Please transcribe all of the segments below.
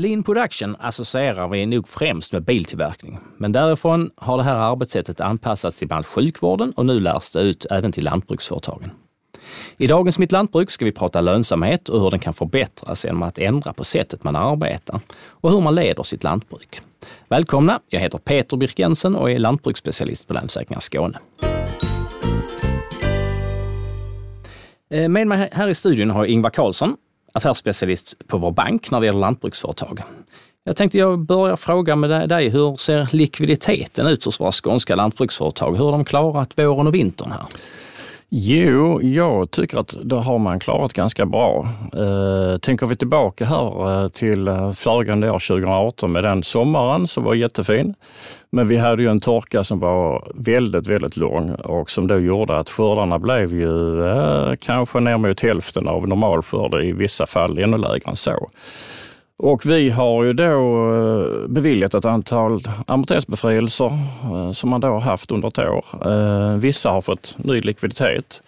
Lean Production associerar vi nog främst med biltillverkning, men därifrån har det här arbetssättet anpassats till bland annat sjukvården och nu lärs det ut även till lantbruksföretagen. I dagens Mitt Lantbruk ska vi prata lönsamhet och hur den kan förbättras genom att ändra på sättet man arbetar och hur man leder sitt lantbruk. Välkomna! Jag heter Peter Birkensen och är lantbruksspecialist på Länsförsäkringar Skåne. Eh, med mig här i studion har jag Ingvar Karlsson, affärsspecialist på vår bank när det gäller lantbruksföretag. Jag tänkte jag börjar fråga med dig, hur ser likviditeten ut hos våra skånska lantbruksföretag? Hur har de klarat våren och vintern här? Jo, jag tycker att det har man klarat ganska bra. Eh, tänker vi tillbaka här eh, till eh, föregående år 2018 med den sommaren som var jättefin. Men vi hade ju en torka som var väldigt, väldigt lång och som då gjorde att skördarna blev ju eh, kanske ner mot hälften av normalskörd, i vissa fall ännu lägre än så. Och vi har ju då eh, beviljat ett antal amorteringsbefrielser eh, som man då har haft under ett år. Eh, vissa har fått ny likviditet.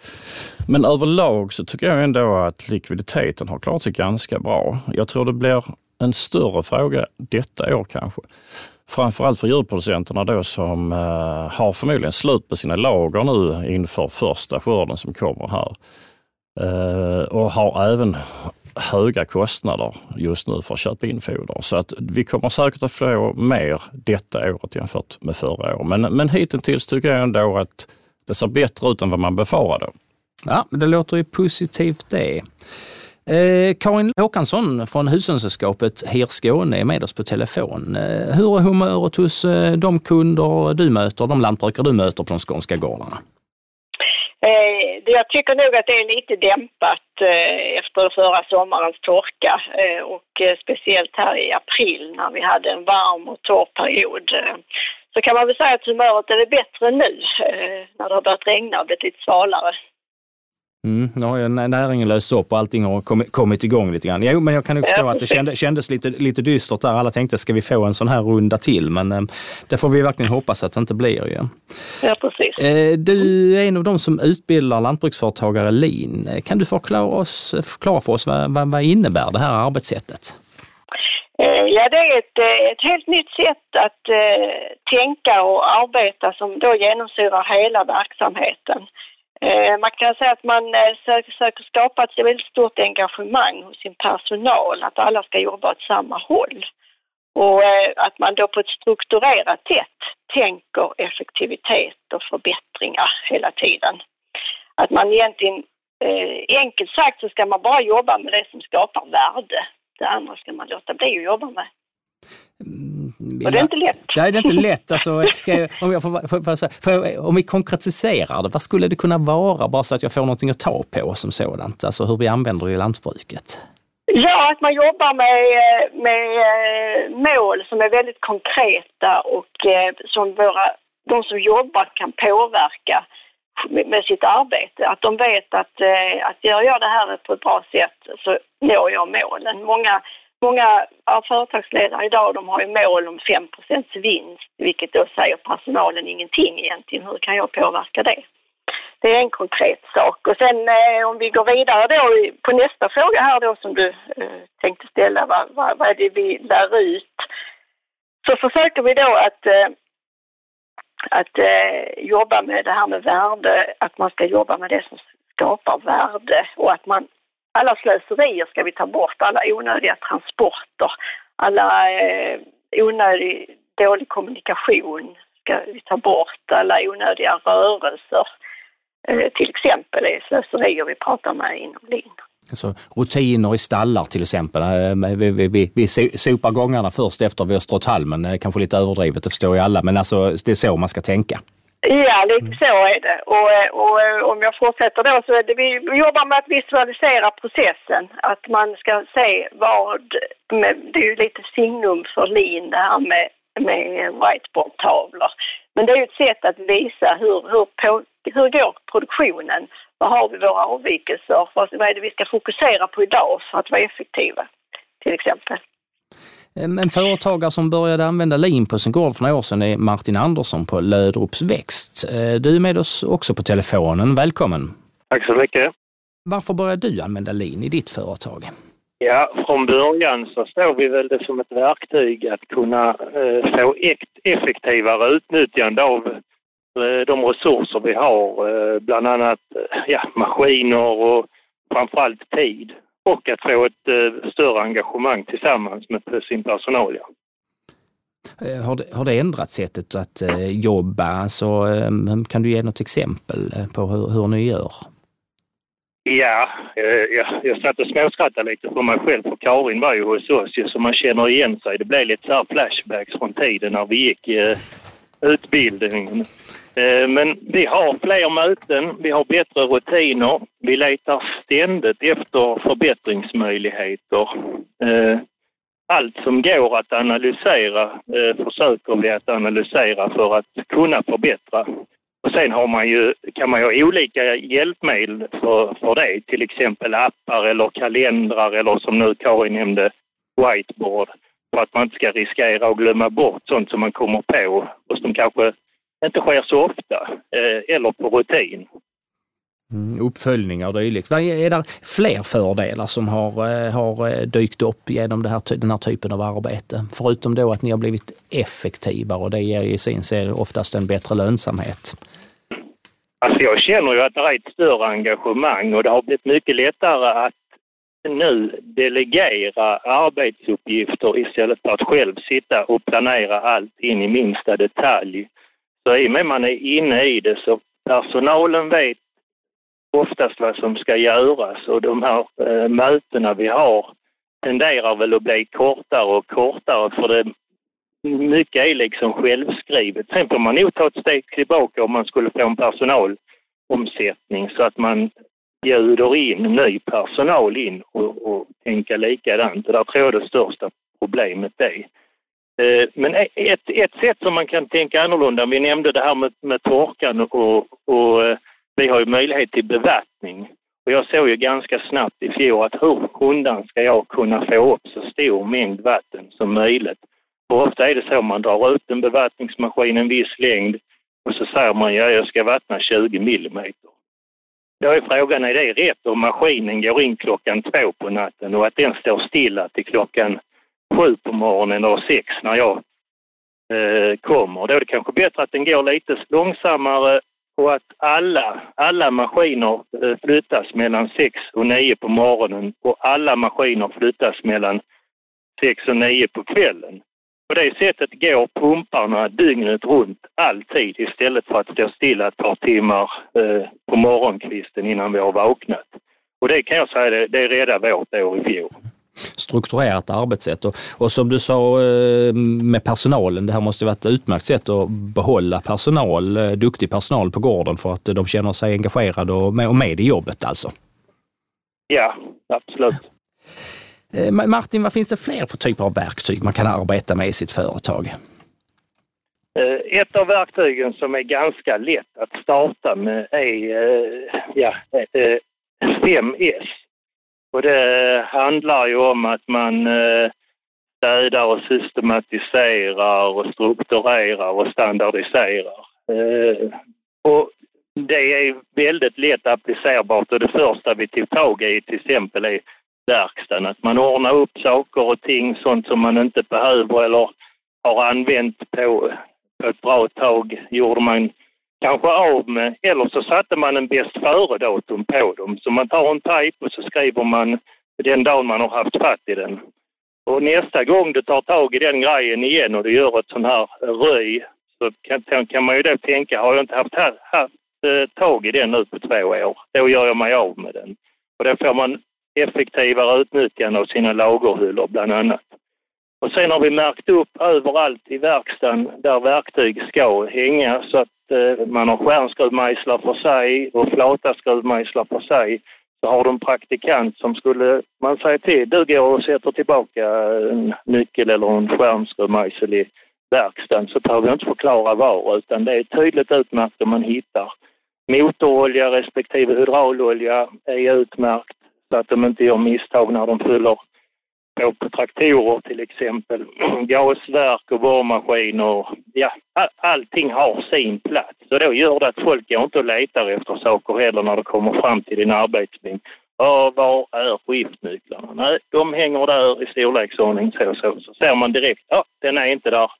Men överlag så tycker jag ändå att likviditeten har klarat sig ganska bra. Jag tror det blir en större fråga detta år kanske. Framförallt för djurproducenterna då som har förmodligen slut på sina lager nu inför första skörden som kommer här. Och har även höga kostnader just nu för att köpa in foder. Så att vi kommer säkert att få mer detta året jämfört med förra året. Men, men hittills tycker jag ändå att det ser bättre ut än vad man befarade. Ja, det låter ju positivt det. Eh, Karin Håkansson från Hushållningssällskapet HIR Skåne är med oss på telefon. Eh, hur är humöret hos eh, de kunder du möter, de lantbrukare du möter på de skånska gårdarna? Eh, jag tycker nog att det är lite dämpat eh, efter förra sommarens torka eh, och eh, speciellt här i april när vi hade en varm och torr period. Eh, så kan man väl säga att humöret är bättre nu eh, när det har börjat regna och blivit lite svalare. Mm, nu har ju näringen löst upp och allting har kommit, kommit igång lite grann. Jo, men jag kan ju förstå att det kändes, kändes lite, lite dystert där. Alla tänkte, ska vi få en sån här runda till? Men eh, det får vi verkligen hoppas att det inte blir ju. Ja, precis. Eh, du är en av de som utbildar lantbruksföretagare LIN. Kan du förklara, oss, förklara för oss vad, vad, vad innebär det här arbetssättet? Eh, ja, det är ett, ett helt nytt sätt att eh, tänka och arbeta som då genomsyrar hela verksamheten. Eh, man kan säga att man eh, försöker skapa ett väldigt stort engagemang hos sin personal, att alla ska jobba åt samma håll. Och eh, att man då på ett strukturerat sätt tänker effektivitet och förbättringar hela tiden. Att man egentligen, enkelt sagt så ska man bara jobba med det som skapar värde. Det andra ska man låta bli att jobba med. Mm. Och det är inte lätt. Nej, det är inte lätt. Alltså, om, jag får, för, för, för, om vi konkretiserar det, vad skulle det kunna vara? Bara så att jag får någonting att ta på som sådant. Alltså hur vi använder det i lantbruket. Ja, att man jobbar med, med eh, mål som är väldigt konkreta och eh, som våra, de som jobbar kan påverka med sitt arbete. Att de vet att, eh, att gör jag det här på ett bra sätt så når jag målen. Många Många av företagsledare idag de har ju mål om 5% vinst, vilket då säger personalen ingenting egentligen. Hur kan jag påverka det? Det är en konkret sak. Och sen eh, om vi går vidare då på nästa fråga här då som du eh, tänkte ställa, vad, vad, vad är det vi lär ut? Så försöker vi då att, eh, att eh, jobba med det här med värde, att man ska jobba med det som skapar värde och att man alla slöserier ska vi ta bort, alla onödiga transporter, alla eh, onödig dålig kommunikation ska vi ta bort, alla onödiga rörelser. Eh, till exempel är slöserier vi pratar med inom LIN. Alltså, rutiner i stallar till exempel. Eh, vi, vi, vi, vi sopar gångarna först efter vi har strött halmen. Kanske lite överdrivet, det förstår ju alla, men alltså, det är så man ska tänka. Ja, lite så är det. Och, och, om jag fortsätter då så är det, vi jobbar med att visualisera processen. Att man ska se vad, med, det är ju lite signum för LIN det här med, med whiteboardtavlor. Men det är ju ett sätt att visa hur, hur, på, hur går produktionen? Vad har vi våra avvikelser? Vad, vad är det vi ska fokusera på idag för att vara effektiva? Till exempel. En företagare som började använda lin på sin gård för några år sedan är Martin Andersson på Löderups Växt. Eh, du är med oss också på telefonen. Välkommen! Tack så mycket! Varför började du använda lin i ditt företag? Ja, från början så står vi väl det som ett verktyg att kunna eh, få effektivare utnyttjande av eh, de resurser vi har, eh, bland annat eh, ja, maskiner och framförallt tid. Och att få ett eh, större engagemang tillsammans med sin personal. Ja. Eh, har det, har det ändrat sättet att jobba? Alltså, kan du ge något exempel på hur, hur ni gör? Ja, jag, jag satt och småskrattade lite för mig själv för Karin var ju hos oss ju, så man känner igen sig. Det blev lite så flashbacks från tiden när vi gick eh, utbildningen. Eh, men vi har fler möten, vi har bättre rutiner, vi letar ständigt efter förbättringsmöjligheter. Eh, allt som går att analysera eh, försöker vi att analysera för att kunna förbättra. Och sen har man ju, kan man ju ha olika hjälpmedel för, för det, till exempel appar eller kalendrar eller som nu Karin nämnde, whiteboard. För att man inte ska riskera att glömma bort sånt som man kommer på och som kanske inte sker så ofta eh, eller på rutin. Mm, uppföljningar och dylikt. Är det fler fördelar som har, eh, har eh, dykt upp genom det här, den här typen av arbete? Förutom då att ni har blivit effektivare och det ger i sin ser oftast en bättre lönsamhet. Alltså jag känner ju att det är ett större engagemang och det har blivit mycket lättare att nu delegera arbetsuppgifter istället för att själv sitta och planera allt in i minsta detalj. Så i och med att man är inne i det så personalen vet oftast vad som ska göras och de här eh, mötena vi har tenderar väl att bli kortare och kortare för det mycket är liksom självskrivet. Sen får man nog ta ett steg tillbaka om man skulle få en personalomsättning så att man bjuder in ny personal in och, och tänka likadant. Och där tror jag det största problemet är. Eh, men e- ett, ett sätt som man kan tänka annorlunda, vi nämnde det här med, med torkan och, och eh, vi har ju möjlighet till bevattning. Och jag såg ju ganska snabbt i fjol att hur hundan ska jag kunna få upp så stor mängd vatten som möjligt? Och ofta är det så man drar ut en bevattningsmaskin en viss längd och så säger man ja, jag ska vattna 20 millimeter. Då är frågan, är det rätt om maskinen går in klockan två på natten och att den står stilla till klockan sju på morgonen och sex när jag eh, kommer? Då är det kanske bättre att den går lite långsammare och att alla, alla maskiner eh, flyttas mellan sex och nio på morgonen och alla maskiner flyttas mellan sex och nio på kvällen. På det sättet går pumparna dygnet runt alltid istället för att stå stilla ett par timmar eh, på morgonkvisten innan vi har vaknat. Och det kan jag säga, det, det räddade vårt år i fjol strukturerat arbetssätt. Och, och som du sa eh, med personalen, det här måste vara ett utmärkt sätt att behålla personal, eh, duktig personal på gården för att de känner sig engagerade och med, och med i jobbet alltså. Ja, absolut. Eh, Martin, vad finns det fler för typer av verktyg man kan arbeta med i sitt företag? Ett av verktygen som är ganska lätt att starta med är ja, 5S. Och det handlar ju om att man eh, städar och systematiserar och strukturerar och standardiserar. Eh, och det är väldigt lätt applicerbart och det första vi tog tag i till exempel är verkstaden. Att man ordnar upp saker och ting, sånt som man inte behöver eller har använt på, på ett bra tag gjorde man kanske av med, eller så satte man en bäst före-datum på dem. Så man tar en typ och så skriver man den dagen man har haft fatt i den. Och nästa gång du tar tag i den grejen igen och du gör ett sån här röj så kan, kan man ju då tänka, har jag inte haft, haft eh, tag i den nu på två år, då gör jag mig av med den. Och då får man effektivare utnyttjande av sina lagerhyllor bland annat. Och sen har vi märkt upp överallt i verkstaden där verktyg ska hänga så att Eh, man har stjärnskruvmejslar för sig och flata skruvmejslar för sig. Så har du en praktikant som skulle man säga till, du går och sätter tillbaka en nyckel eller en stjärnskruvmejsel i verkstaden så behöver jag inte förklara var utan det är tydligt utmärkt om man hittar. Motorolja respektive hydraulolja är utmärkt så att de inte gör misstag när de fyller på, på traktorer till exempel, gasverk och borrmaskiner. Ja, all, allting har sin plats och då gör det att folk går inte och letar efter saker heller när de kommer fram till din arbetsbänk. Ja, var är skiftnycklarna? Nej, de hänger där i storleksordning så så. Så ser man direkt, ja, den är inte där.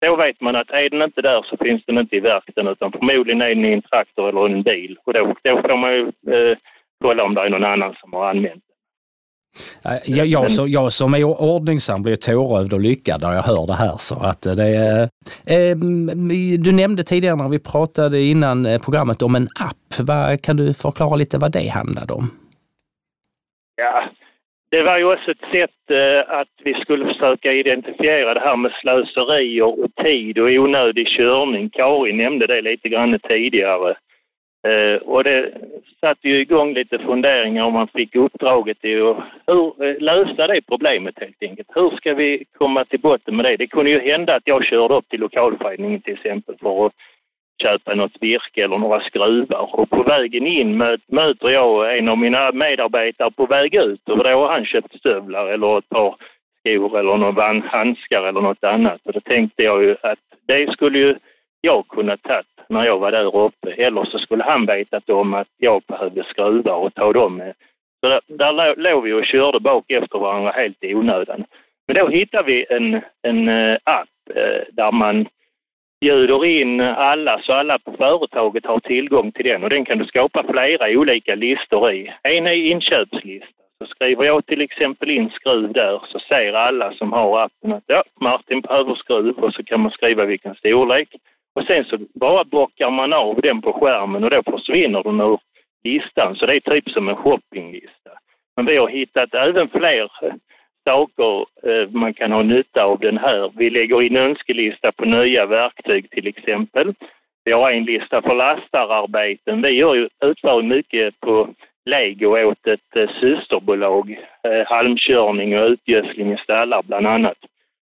Då vet man att är den inte där så finns den inte i verkstaden utan förmodligen är den i en traktor eller en bil. Och då, då får man ju eh, kolla om det är någon annan som har använt den. Jag, jag, så, jag som är ordningsam blir tårögd och lyckad när jag hör det här. Så att det är, eh, du nämnde tidigare när vi pratade innan eh, programmet om en app. Vad, kan du förklara lite vad det handlade om? Ja, det var ju också ett sätt eh, att vi skulle försöka identifiera det här med slöseri och tid och onödig körning. Karin nämnde det lite grann tidigare. Eh, och det satte ju igång lite funderingar om man fick uppdraget till att hur, eh, lösa det problemet helt enkelt. Hur ska vi komma till botten med det? Det kunde ju hända att jag körde upp till lokalföreningen till exempel för att köpa något virke eller några skruvar och på vägen in möter jag en av mina medarbetare på väg ut och då har han köpt stövlar eller ett par skor eller några handskar eller något annat och då tänkte jag ju att det skulle ju jag kunnat tagit när jag var där uppe. Eller så skulle han vetat om att jag behövde skruvar och ta dem med. Så där, där låg vi och körde bak efter varandra helt i onödan. Men då hittade vi en, en eh, app eh, där man bjuder in alla så alla på företaget har tillgång till den och den kan du skapa flera olika listor i. En är inköpslista. Så skriver jag till exempel in skruv där så ser alla som har appen att ja, Martin behöver skruv och så kan man skriva vilken storlek. Och sen så bara bockar man av den på skärmen och då försvinner den ur listan. Så det är typ som en shoppinglista. Men vi har hittat även fler eh, saker eh, man kan ha nytta av den här. Vi lägger in önskelista på nya verktyg till exempel. Vi har en lista för lastararbeten. Vi gör ju, utför mycket på lego åt ett eh, systerbolag, halmkörning och utgödsling i stallar bland annat.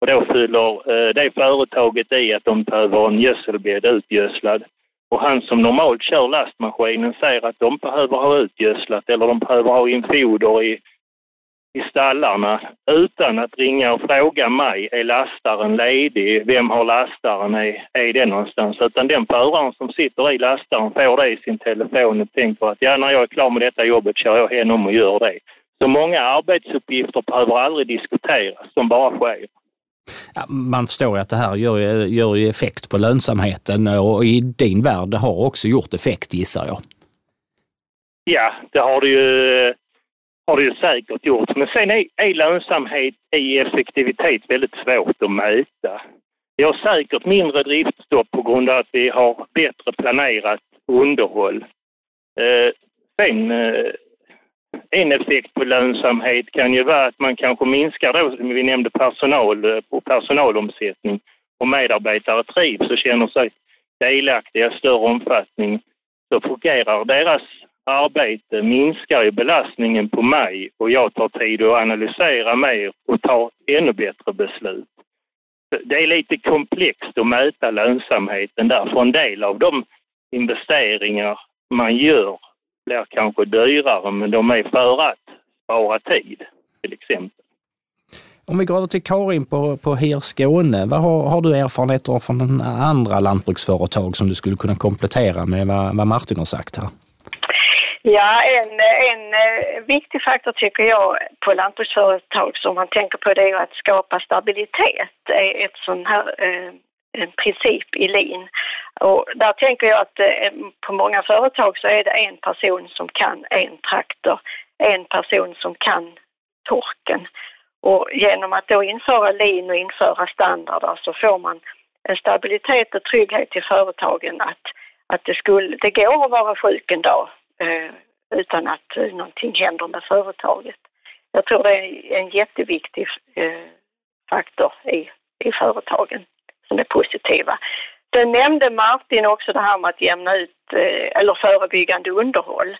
Och då fyller eh, det företaget i att de behöver en gödselbädd utgödslad. Och han som normalt kör lastmaskinen säger att de behöver ha utgödslat eller de behöver ha in foder i, i stallarna utan att ringa och fråga mig, är lastaren ledig? Vem har lastaren? Är, är det någonstans? Utan den föraren som sitter i lastaren får det i sin telefon och tänker att ja, när jag är klar med detta jobbet kör jag hem och gör det. Så många arbetsuppgifter behöver aldrig diskuteras, de bara sker. Ja, man förstår ju att det här gör, gör ju effekt på lönsamheten och i din värld har också gjort effekt gissar jag. Ja, det har det ju, har det ju säkert gjort. Men sen är, är lönsamhet i effektivitet väldigt svårt att mäta. Vi har säkert mindre driftstopp på grund av att vi har bättre planerat underhåll. Eh, sen eh, en effekt på lönsamhet kan ju vara att man kanske minskar då, vi nämnde personal eh, och personalomsättning. Och medarbetare trivs och känner sig delaktiga i större omfattning. Så fungerar deras arbete, minskar ju belastningen på mig och jag tar tid att analysera mer och ta ännu bättre beslut. Det är lite komplext att mäta lönsamheten där, för en del av de investeringar man gör blir kanske dyrare men de är för att spara tid till exempel. Om vi går över till Karin på, på HIR Skåne, vad har, har du erfarenheter från andra lantbruksföretag som du skulle kunna komplettera med vad, vad Martin har sagt här? Ja, en, en eh, viktig faktor tycker jag på lantbruksföretag som man tänker på det är att skapa stabilitet. Är ett sån här eh, en princip i lin. Och där tänker jag att eh, på många företag så är det en person som kan en traktor, en person som kan torken. Och genom att då införa lin och införa standarder så får man en stabilitet och trygghet till företagen att, att det, skulle, det går att vara sjuk en dag eh, utan att eh, någonting händer med företaget. Jag tror det är en jätteviktig eh, faktor i, i företagen som är positiva. Sen nämnde Martin också det här med att jämna ut, eh, eller förebyggande underhåll.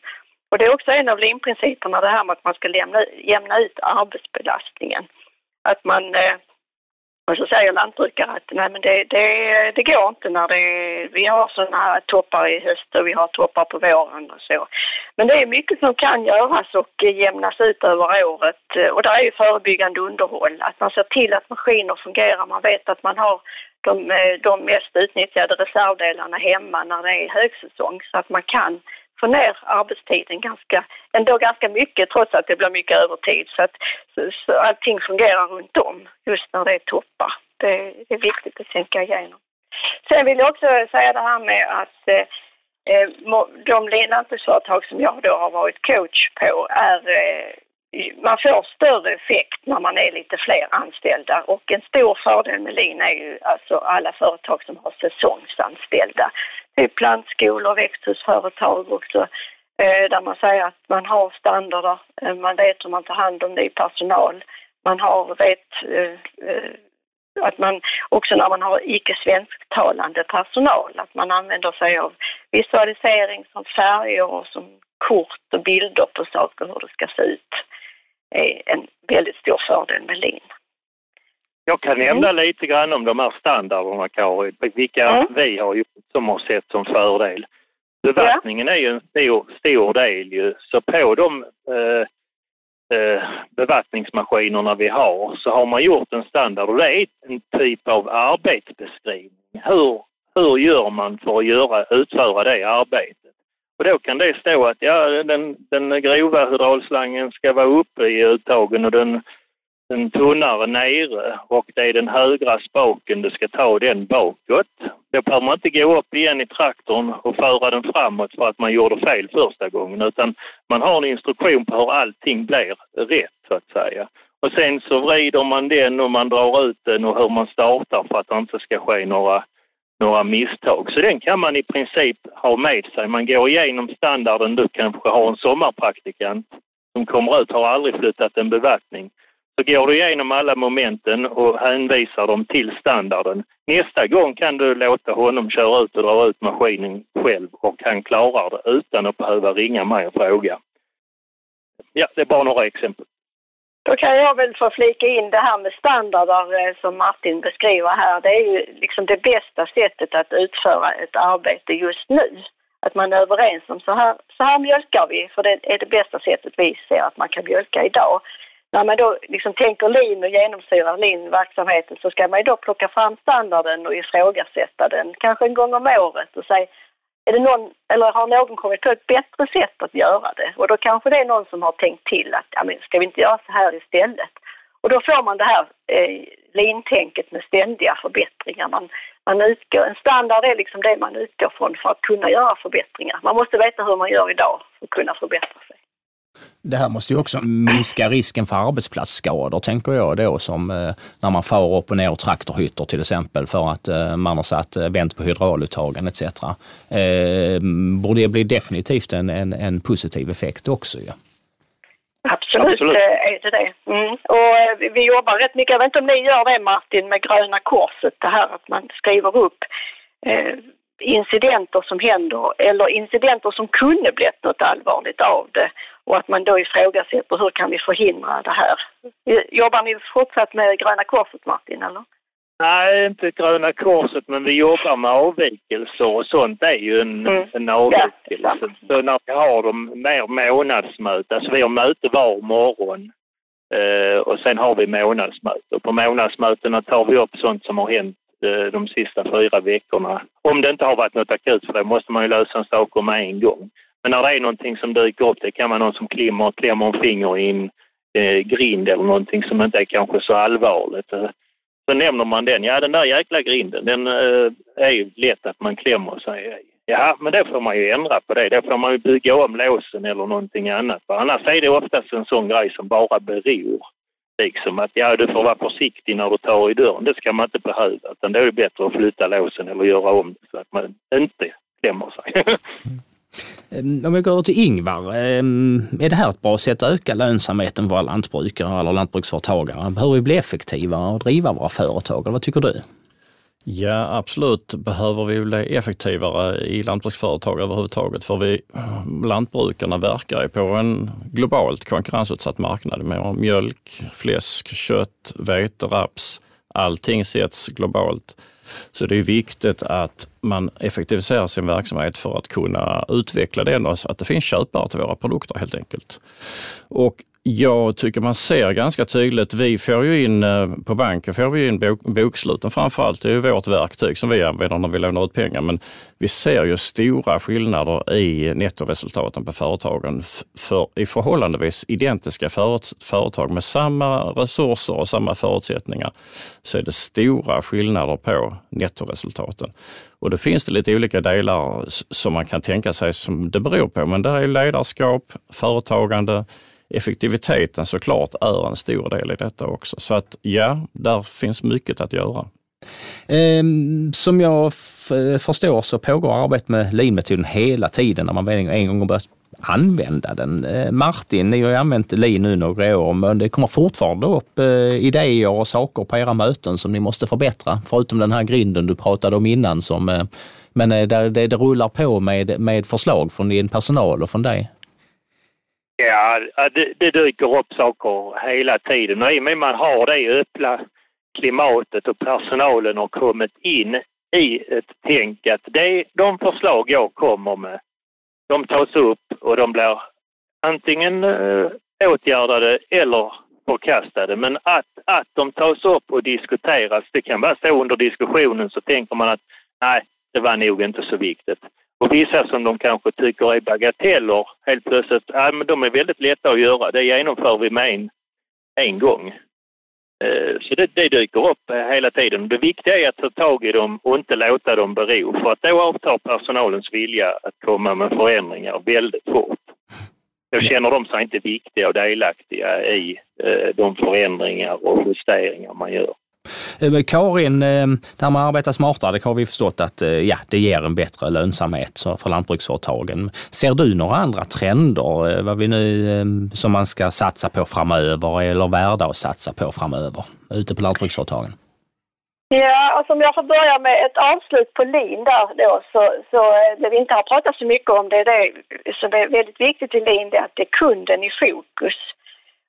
Och det är också en av linprinciperna det här med att man ska lämna, jämna ut arbetsbelastningen. Att man, eh, och så säger lantbrukare att nej men det, det, det går inte när det, vi har sådana här toppar i höst och vi har toppar på våren och så. Men det är mycket som kan göras och jämnas ut över året och det är ju förebyggande underhåll. Att man ser till att maskiner fungerar, man vet att man har de, eh, de mest utnyttjade reservdelarna hemma när det är högsäsong så att man kan få ner arbetstiden ganska, ändå ganska mycket trots att det blir mycket övertid. Så att så, så allting fungerar runt om just när det är toppar. Det, det är viktigt att tänka igenom. Sen vill jag också säga det här med att eh, eh de lantbruksföretag som jag då har varit coach på är eh, man får större effekt när man är lite fler anställda och en stor fördel med LIN är ju alltså alla företag som har säsongsanställda. Typ plantskolor, växthusföretag också eh, där man säger att man har standarder, eh, man vet hur man tar hand om ny personal, man har vet eh, att man också när man har icke svensktalande personal, att man använder sig av visualisering som färger och som kort och bilder på saker hur det ska se ut är en väldigt stor fördel med LIN. Jag kan nämna mm. lite grann om de här standarderna Karin, vilka mm. vi har gjort som har sett som fördel. Bevattningen ja. är ju en stor, stor del ju, så på de eh, eh, bevattningsmaskinerna vi har så har man gjort en standard och det är en typ av arbetsbeskrivning. Hur, hur gör man för att göra, utföra det arbetet? Och då kan det stå att ja, den, den grova hydraulslangen ska vara uppe i uttagen och den, den tunnare nere och det är den högra spaken du ska ta den bakåt. Då behöver man inte gå upp igen i traktorn och föra den framåt för att man gjorde fel första gången utan man har en instruktion på hur allting blir rätt så att säga. Och sen så vrider man den och man drar ut den och hur man startar för att det inte ska ske några några misstag. Så den kan man i princip ha med sig. Man går igenom standarden. Du kanske har en sommarpraktikant som kommer ut, har aldrig flyttat en bevattning. Så går du igenom alla momenten och hänvisar dem till standarden. Nästa gång kan du låta honom köra ut och dra ut maskinen själv och han klarar det utan att behöva ringa mig och fråga. Ja, det är bara några exempel. Då kan jag väl få flika in det här med standarder eh, som Martin beskriver här. Det är ju liksom det bästa sättet att utföra ett arbete just nu. Att man är överens om så här, så här mjölkar vi, för det är det bästa sättet vi ser att man kan mjölka idag. När man då liksom tänker lin och genomsyrar linverksamheten så ska man ju då plocka fram standarden och ifrågasätta den kanske en gång om året och säga är det någon, eller har någon kommit på ett bättre sätt att göra det? Och då kanske det är någon som har tänkt till att ja, men ska vi inte göra så här istället? Och då får man det här eh, lintänket med ständiga förbättringar. Man, man utgår, en standard är liksom det man utgår från för att kunna göra förbättringar. Man måste veta hur man gör idag för att kunna förbättra sig. Det här måste ju också minska risken för arbetsplatsskador, tänker jag då, som eh, när man far upp och ner traktorhytter till exempel för att eh, man har satt eh, vänt på hydrauluttagen etc. Eh, borde det bli definitivt en, en, en positiv effekt också. Ja. Absolut, Absolut. är det det. Mm. Och vi jobbar rätt mycket, jag vet inte om ni gör det Martin, med Gröna Korset, det här att man skriver upp eh, incidenter som händer eller incidenter som kunde blivit något allvarligt av det och att man då ifrågasätter hur kan vi förhindra det här. Jobbar ni fortsatt med Gröna Korset Martin eller? Nej, inte Gröna Korset men vi jobbar med avvikelser och sånt är ju en, mm. en avvikelse. Ja, så när vi har dem mer månadsmöte, alltså vi har möte var morgon eh, och sen har vi månadsmöte. Och på månadsmötena tar vi upp sånt som har hänt eh, de sista fyra veckorna. Om det inte har varit något akut för det måste man ju lösa saker med en gång. Men när det är någonting som dyker upp, det kan vara någon som klämmer, klämmer en finger i en eh, grind eller någonting som inte är kanske så allvarligt. Så nämner man den. Ja, den där jäkla grinden, den eh, är ju lätt att man klämmer sig Ja, men det får man ju ändra på det. Då får man ju bygga om låsen eller någonting annat. För annars är det oftast en sån grej som bara beror. Liksom att ja, du får vara försiktig när du tar i dörren. Det ska man inte behöva. Utan då är det bättre att flytta låsen eller göra om det så att man inte klämmer sig. Mm. Ehm, om vi går till Ingvar, ehm, är det här ett bra sätt att öka lönsamheten för våra lantbrukare eller lantbruksföretagare? Behöver vi bli effektivare och driva våra företag? Eller vad tycker du? Ja, absolut behöver vi bli effektivare i lantbruksföretag överhuvudtaget. För vi lantbrukarna verkar ju på en globalt konkurrensutsatt marknad med mjölk, fläsk, kött, vete, raps. Allting sätts globalt. Så det är viktigt att man effektiviserar sin verksamhet för att kunna utveckla den och så att det finns köpare till våra produkter helt enkelt. Och jag tycker man ser ganska tydligt, vi får ju in eh, på banken får vi in bok, boksluten framförallt, det är ju vårt verktyg som vi använder när vi lånar ut pengar. Men vi ser ju stora skillnader i nettoresultaten på företagen för, i förhållandevis identiska företag med samma resurser och samma förutsättningar. Så är det stora skillnader på nettoresultaten. Och då finns det lite olika delar som man kan tänka sig som det beror på. Men det är ledarskap, företagande, effektiviteten såklart är en stor del i detta också. Så att ja, där finns mycket att göra. Ehm, som jag förstår så pågår arbetet med lean-metoden hela tiden när man en gång har börjat använda den. Ehm, Martin, ni har ju använt lean nu några år, men det kommer fortfarande upp eh, idéer och saker på era möten som ni måste förbättra, förutom den här grinden du pratade om innan. Som, eh, men eh, det, det, det rullar på med, med förslag från din personal och från dig. Ja, det, det dyker upp saker hela tiden och i och med man har det öppna klimatet och personalen har kommit in i ett tänk att det, de förslag jag kommer med, de tas upp och de blir antingen äh, åtgärdade eller förkastade. Men att, att de tas upp och diskuteras, det kan vara så under diskussionen så tänker man att nej, det var nog inte så viktigt. Och vissa som de kanske tycker är bagateller helt plötsligt, ja men de är väldigt lätta att göra. Det genomför vi med en, en gång. Eh, så det, det dyker upp hela tiden. Det viktiga är att ta tag i dem och inte låta dem bero för att då avtar personalens vilja att komma med förändringar väldigt fort. Då känner de sig inte viktiga och delaktiga i eh, de förändringar och justeringar man gör. Eh, eh, Karin, eh, det här med att arbeta smartare det har vi förstått att ja, det ger en bättre lönsamhet för lantbruksföretagen. Ser du några andra trender vad vi nu, som man ska satsa på framöver eller värda att satsa på framöver ute på lantbruksföretagen? Ja, alltså om jag får börja med ett avslut på LIN där då, så, så det vi inte har pratat så mycket om, det är det som är väldigt viktigt i LIN, det är att det är kunden i fokus.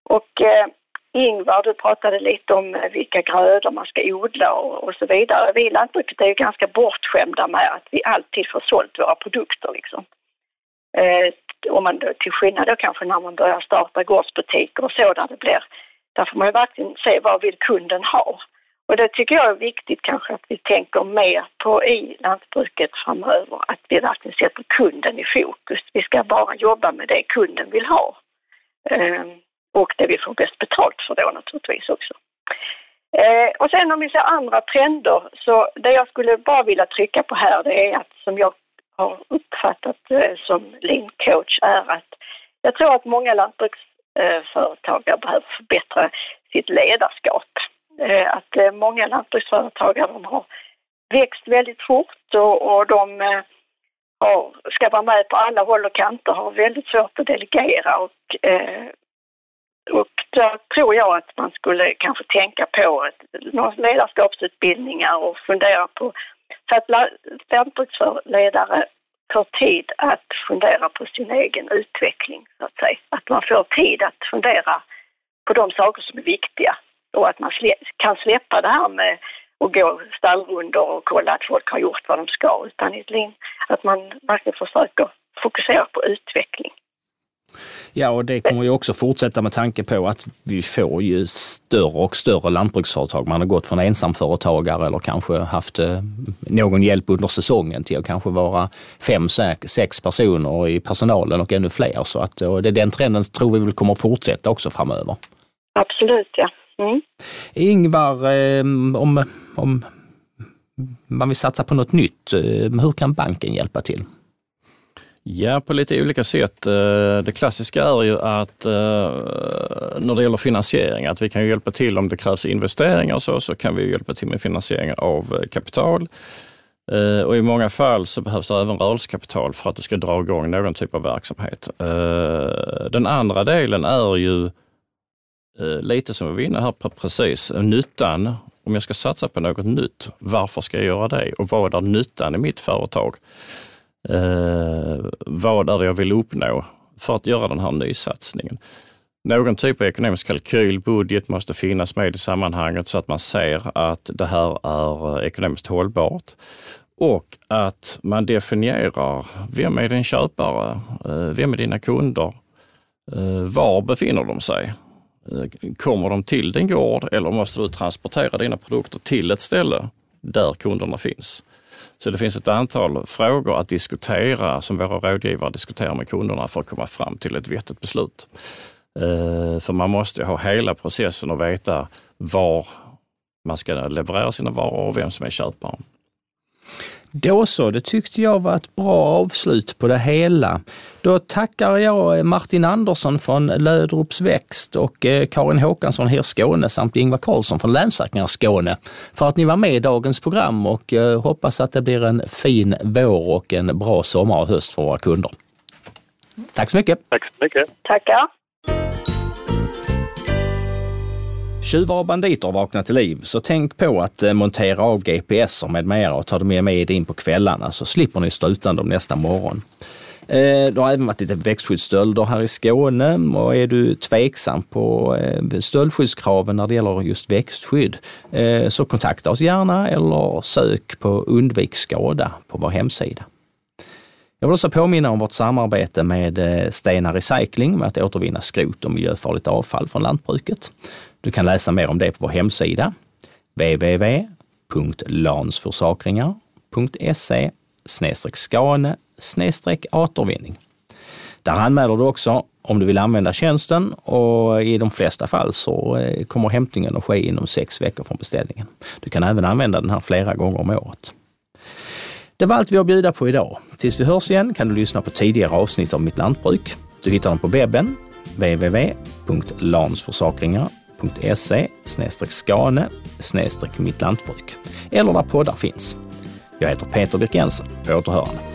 Och eh, Ingvar, du pratade lite om eh, vilka grödor man ska odla och, och så vidare. Vi i lantbruket är ju ganska bortskämda med att vi alltid får sålt våra produkter. Liksom. Eh, om man, till skillnad då kanske när man börjar starta gårdsbutiker och så där det blir. Där får man ju verkligen se vad vill kunden ha. Och det tycker jag är viktigt kanske att vi tänker mer på i lantbruket framöver. Att vi verkligen sätter kunden i fokus. Vi ska bara jobba med det kunden vill ha. Eh, och det vi får bäst betalt för då naturligtvis också. Eh, och sen om vi ser andra trender så det jag skulle bara vilja trycka på här det är att som jag har uppfattat eh, som lean coach är att jag tror att många lantbruksföretagare behöver förbättra sitt ledarskap. Eh, att eh, många lantbruksföretagare de har växt väldigt fort och, och de eh, har, ska vara med på alla håll och kanter, har väldigt svårt att delegera och eh, och där tror jag att man skulle kanske tänka på några ledarskapsutbildningar och fundera på så att lantbruksledare får tid att fundera på sin egen utveckling, så att säga. Att man får tid att fundera på de saker som är viktiga och att man kan släppa det här med att gå stallrundor och kolla att folk har gjort vad de ska, utan att man verkligen försöker fokusera på utveckling. Ja, och det kommer ju också fortsätta med tanke på att vi får ju större och större lantbruksföretag. Man har gått från ensamföretagare eller kanske haft eh, någon hjälp under säsongen till att kanske vara fem, sex personer i personalen och ännu fler. Så att, och det, den trenden tror vi väl kommer fortsätta också framöver. Absolut, ja. Mm. Ingvar, eh, om, om man vill satsa på något nytt, eh, hur kan banken hjälpa till? Ja, på lite olika sätt. Eh, det klassiska är ju att eh, när det gäller finansiering, att vi kan hjälpa till om det krävs investeringar och så, så kan vi hjälpa till med finansiering av eh, kapital. Och i många fall så behövs det även rörelsekapital för att du ska dra igång någon typ av verksamhet. Den andra delen är ju lite som vi var inne här på precis, nyttan. Om jag ska satsa på något nytt, varför ska jag göra det? Och vad är nyttan i mitt företag? Eh, vad är det jag vill uppnå för att göra den här nysatsningen? Någon typ av ekonomisk kalkyl, budget måste finnas med i sammanhanget så att man ser att det här är eh, ekonomiskt hållbart. Och att man definierar, vem är din köpare? Eh, vem är dina kunder? Eh, var befinner de sig? Kommer de till din gård eller måste du transportera dina produkter till ett ställe där kunderna finns? Så det finns ett antal frågor att diskutera som våra rådgivare diskuterar med kunderna för att komma fram till ett vettigt beslut. Eh, för man måste ha hela processen och veta var man ska leverera sina varor och vem som är köparen. Då så, det tyckte jag var ett bra avslut på det hela. Då tackar jag Martin Andersson från Löderups Växt och eh, Karin Håkansson här Skåne samt Ingvar Karlsson från Länsförsäkringar Skåne för att ni var med i dagens program och eh, hoppas att det blir en fin vår och en bra sommar och höst för våra kunder. Tack så mycket! Tack så mycket! Tackar! Tjuvar och banditer har vaknat till liv, så tänk på att eh, montera av GPS med mera och ta dem med, er in på kvällarna så slipper ni stå utan dem nästa morgon. Eh, det har även varit lite växtskyddsstölder här i Skåne och är du tveksam på eh, stöldskyddskraven när det gäller just växtskydd så kontakta oss gärna eller sök på Undvik skada på vår hemsida. Jag vill också påminna om vårt samarbete med Stena Recycling med att återvinna skrot och miljöfarligt avfall från lantbruket. Du kan läsa mer om det på vår hemsida www.lansforsakringar.se skane återvinning. Där anmäler du också om du vill använda tjänsten och i de flesta fall så eh, kommer hämtningen att ske inom sex veckor från beställningen. Du kan även använda den här flera gånger om året. Det var allt vi har att bjuda på idag. Tills vi hörs igen kan du lyssna på tidigare avsnitt av Mitt Lantbruk. Du hittar dem på webben, www.lansforsakringar.se www.se skane mittlantbruk eller där poddar finns. Jag heter Peter Birk Jensen. På återhörande.